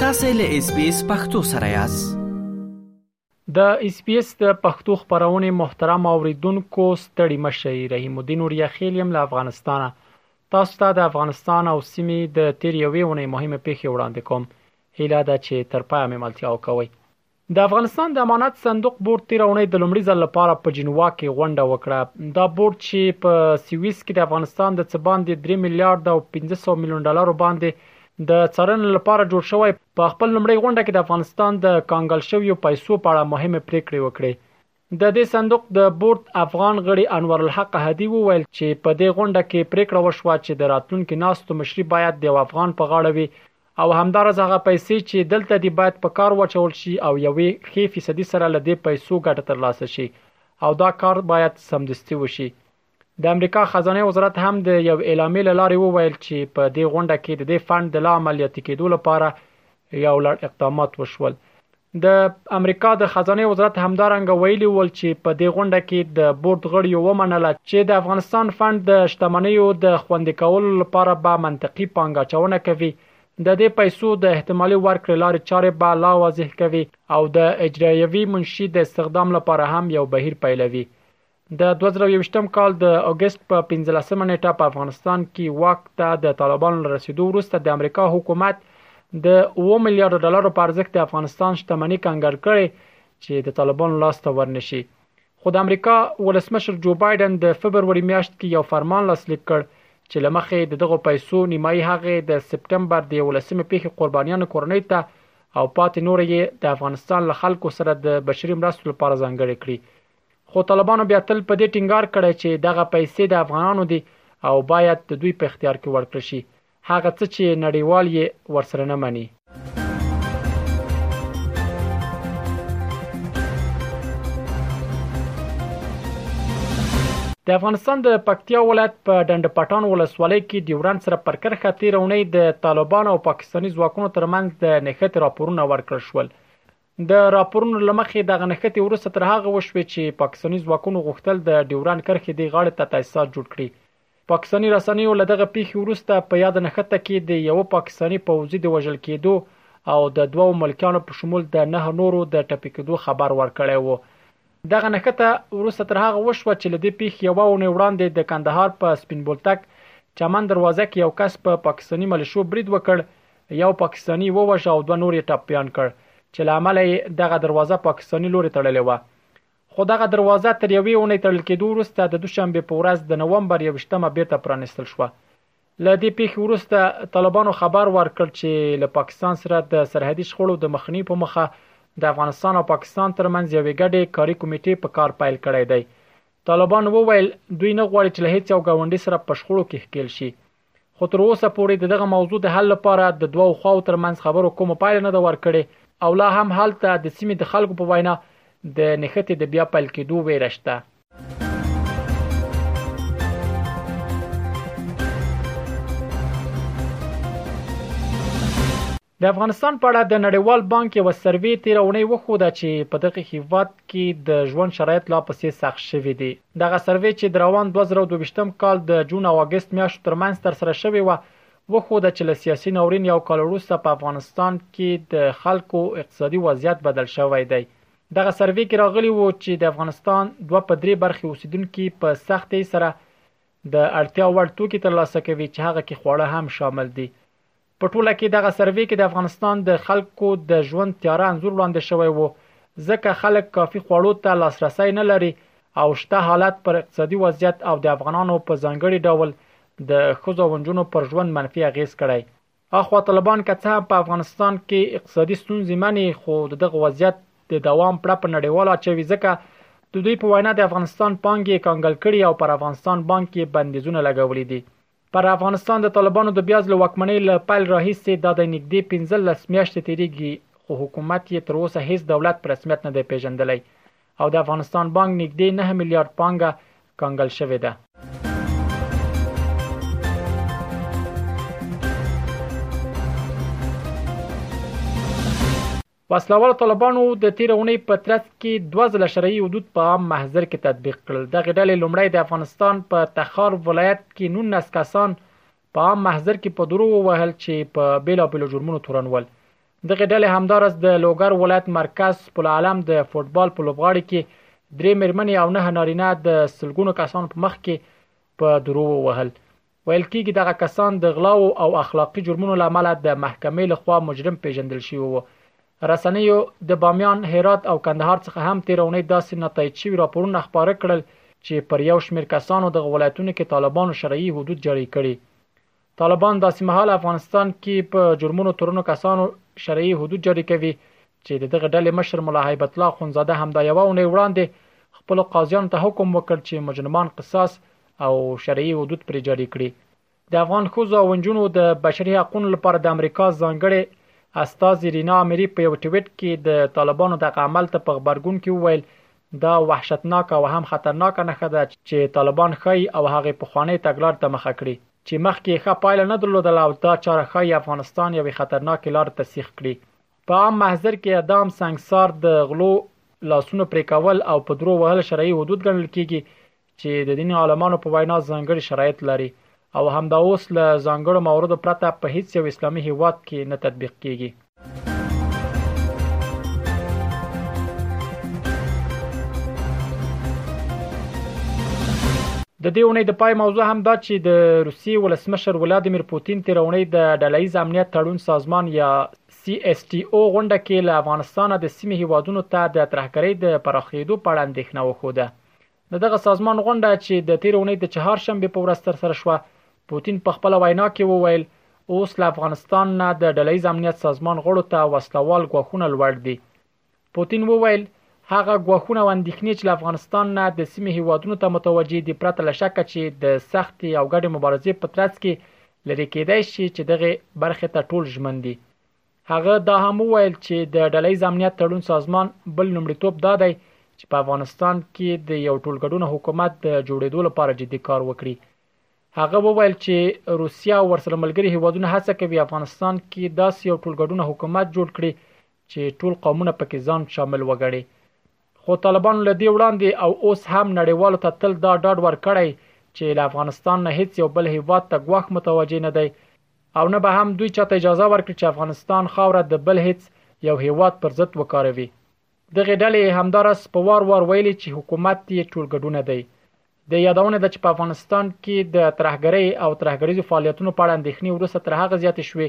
تاسو له اس بي اس پختو سره یاست د اس بي اس د پښتو خبرونه محترم اوریدونکو ستړي مشي رحیم الدین اوریا خیلیم له افغانستانه تاسو ته د افغانستان او سیمې د تیر یوې ونې مهمه پیښه وړاندې کوم هیله ده چې تر پای مې ملتیا وکوي د افغانستان د امانت صندوق بورډ تیر اونۍ د لومړي ځل لپاره په جنوا کې غونډه وکړه. دا بورډ چې په سویس کې د افغانستان د څه باندې درې میلیارد او پنځه سوه میلیون ډالرو باندې د څارنې لپاره جوړ شوی، په خپل لومړۍ غونډه کې د افغانستان د کانګل شویو پیسو په اړه مهمې پریکړې وکړې. د دې صندوق د بورد افغان غړي انورالحق احدي وویل چې په دې غونډه کې پریکړه وشوه چې د راتلونکي ناستو مشري باید د یو افغان په غاړه وي او همداراز هغه پیسې چې دلته دي باید په کار واچول شي او یوې ښې فیصدي سره له دې پیسو ګټه ترلاسه شي او دا کار باید سمدستي وشي د امریکا خزانه وزارت هم د یو اعلامیې له لارې وویل چې په دې غونډه کې د دې فند د لا عملیاتي کېدو لپاره یو لړ اقدامات وشول د امریکا د خزانه وزارت همدارنګ ویلي ول چې په دې غونډه کې د بورډ غړیو ومنله چې د افغانستان فند د شتمنیو د خوندې کولو لپاره به منطقي پانګاچونه کوي د دې پیسو د احتمالي ورکړې لارې چارې به لا واضح کوي او د اجرایوي منشي د استخدام لپاره هم یو بهیر پیلوي د دوه زره او یوویشتم کال د اګست په پنځلسمه نېټه په افغانستان کې واک ته د طالبانو له رسېدو وروسته د امریکا حکومت د اووه میلیارډ ډالرو په ارزښت د افغانستان شتمني کنګل کړې چې د طالبانو لاس ته ورنشي خو د امریکا ولسمشر جو بایډن د فبروري میاشت کې یو فرمان لاسلیک کړ چې له مخې د دغو پیسو نیمایي هغه د سپټمبر د یولسمې پیښې قربانیانو کورنۍ ته او پاتې نور یې د افغانستان له خلکو سره د بشري مرستو لپاره ځانګړې کړي خو طالبانو بیا تل په دې ټینګار کړی چې دغه پیسې د افغانانو دي او باید د دوی په اختیار کې ورکړل شي، هغه څه چې نړیوال یې ورسره نه مني. د افغانستان د پکتیا ولایت په ډنډ پټان ولسوالۍ کې ډیورند سره پر کرښه تیر اونۍ د طالبانو او پاکستاني ځواکونو ترمنځ د نښتې راپورونه ورکړل شول. د راپورونو له مخې دغه نښتې وروسته تر هغه وشوې چې پاکستاني ځواکونو غوښتل د ډیورنډ کرښې دې غاړې ته تاسیسات جوړ کړي. پاکستاني رسنیو له دغه پیښې وروسته په یاده نښته کې د یوه پاکستاني پوځي د وژل کېدو او د دوو ملکیانو په شمول د نهه نورو د ټپي کېدو خبر ورکړی و. دغه نښته وروسته تر هغه وشوه چې له دې پېښې یوه اونۍ وړاندې د کندهار په سپین بولتک چمن دروازه کې یو کس په پاکستاني ملیشو برید وکړ، یو پاکستاني یې وواژه او دوه نور یې ټپیان کړ چې له امله یې دغه دروازه پاکستاني لورې تړلې وه. خو دغه دروازه تر یوې اونۍ تړل کېدو وروسته د دوشنبې په ورځ د نومبر یوویشت مه بېرته پرانیستل شوه له دې پېښې وروسته طالبانو خبر ورکړ چې له پاکستان سره د سرحدي شخړو د مخنیوي په موخه د افغانستان او پاکستان ترمنځ یوې ګډې کاري کمیټې په کار پیل کړی دی. طالبانو وویل، دوی نه غواړي چې له هېڅ یو ګاونډي سره په شخړو کې ښکېل شي. خو تر اوسه پورې د دغه موضوع د حل لپاره د دوو خواوو ترمنځ خبرو کومه پایله نه ده ورکړې او لا هم هلته د سیمې د خلکو په وینا د نښتې د بیا پیل کېدو وېره شته. د افغانستان په اړه د نړیوال بانک یو سروې تیر اونۍ وښوده چې په دغه هیواد کې د ژوند شرایط لا پسې سخت شوي دي دغه سروې چې د روان 2022م کال د جون او اگست میاشتو ترمنځ تر سره شوې و وښوده چې له سیاسي ناورین یو کال وروسته په افغانستان کې د خلکو اقتصادي وضعیت بدل شوی دی دغه سروې کې راغلي وو چې د افغانستان دوه په درې برخې اوسیدونکي په سختۍ سره د اړتیا وړ توکي ترلاسه کوي چې هغه کې خواړه هم شامل دي په ټوله کې دغه سروې کې د افغانستان د خلکو د ژوند تیاره انځور وړاندې شوی وو ځکه خلک کافي خواړو ته لاسرسي نه لري او شته حالت پر اقتصادي وضعیت او د افغانانو په ځانګړي ډول د ښځو او نجونو پر ژوند منفي اغیز کړی اخوا طالبان که څه هم په افغانستان کې اقتصادي ستونزې مني خو د دغه وضعیت د دوام پړه په نړیوالو اچوي ځکه د دوی په وینا د افغانستان پانګې کنګل کړي او پر افغانستان بانک یې بندیزونه لګولي دي پر افغانستان د طالبانو د بیا ځل واکمنۍ له پیل راهیسې دا د نږدې 15 میاشتې تیریږي خو حکومت یې تر اوسه هیڅ دولت په رسمیت نه دی پیژندلی او د افغانستان بانک نږدې 9 میلیارد پانګه کنګل شوې ده. وسلوال طالبانو د تیر اونۍ په ترڅ کې دوه ځله شرعي حدود په عام محضر کې تطبیق کړل دغه ډلې لومړی د افغانستان په تخار ولایت کې 19 کسان په عام محضر کې په درو ووهل چې په بیلابیلو جرمونو تورن ول دغه ډلې همدارس د لوګر ولایت مرکز پل عالم د فوټبال په لوبغاړي کې درې مېرمنې او نه نارینه د سلګونو کسانو په مخ کې په درو ووهل ویل کېږي دغه کسان د غلاو او اخلاقي جرمونو لامل د محکمې لخوا مجرم پیژندل شوی وو رسنیو د بامیان، هرات او کندهار څخه هم تیره اونۍ داسې ناتایید شوي راپورونه خپاره کړل چې پر یو شمیر کسانو دغه ولایتونو کې طالبانو شرعي حدود جاري کړي. طالبان داسې مهال افغانستان کې په جرمونو تورنو کسانو شرعي حدود جاري کوي چې د دغه ډلې مشر ملا هیبت الله اخوندزاده همدا یوه اونۍ وړاندې خپلو قاضیانو ته حکم وکړ چې مجرمان قصاص او شرعي حدود پرې جاري کړي د افغان ښځو او نجونو د بشري حقوقو لپاره د امریکا ځانګړې استاذ رینا اميري په یو ټویټ کې د طالبانو د عمل ته په خبرګون کې وویل دا وحشتناک او هم خطرناک نخښه ده چې طالبان ښایي او هغه په خوانې تګلار ته مخه کړي چې مخکې یې ښه پایله نه درلودله او دا چاره ښایي افغانستان یوې خطرناکې لار ته سیخ کړي په عام محضر کې اعدام سنګسار د غلو لاسونو پرې کول او په درو وهل شرعي حدود ګڼل کیږي چې د دیني عالمانو په وینا ځانګړي شرایط لري او همدا اوس له ځانګړو مواردو پرته په هیڅ یو اسلامي هیواد کې نه تطبیق کیږي د دې اونۍ د پای موضوع هم دا چې د روسي ولسمشر ولادیمیر پوتین تیر اونۍ د ډلهییز امنیت تړون سازمان یا CSTO غونډه کې له افغانستانه د سیمې هیوادونو ته د ترهګرۍ د پراخېدو په اړه اندېښنه وښوده. د دغه سازمان غونډه چې د تېرې اونۍ د چهارشنبې په ورځ ترسره شوه، پوتین په خپله وینا کې وویل، اوس له افغانستان نه د ډلهییز امنیت سازمان غړو ته وسلهوال ګواښونه لوړ دي. پوتین وویل، هغه ګواښونه او اندېښنې چې له افغانستان نه د سیمې هېوادونو ته متوجه دي، پرته له شکه چې د سختې او ګډې مبارزې په ترڅ کې لرې کېدای شي، چې دغې برخې ته ټول ژمن دي. هغه دا هم وویل چې د ډله ییز امنیت تړون سازمان بل لومړیتوب دا دی چې په افغانستان کې د یو ټولګډونه حکومت د جوړېدو لپاره جدي کار وکړي هغه وویل چې روسیا او ورسره ملګري هیوادونه هڅه کوي افغانستان کې داسې یو ټولګډونه حکومت جوړ کړي چې ټول قومونه پکې ځان شامل وګڼي خو طالبانو له دې وړاندې او اوس هم نړیوالو ته تل دا ډاډ ورکړی چې له افغانستان نه هیڅ یو بل هیواد ته ګواښ متوجه نه دی او نه به هم دوی چاته اجازه ورکړي چې افغانستان خاوره د بل هیڅ یو هیواد پر ضد وکاروي دغه ډلې همدارس په وار وار ویلي چې حکومت یې ټولګډونه دی د یادونه ده چې په افغانستان کې د ترهګرۍ او ترهګریزو فعالیتونو په اړه اندېښنې وروسته تر هغه زیاتې شوې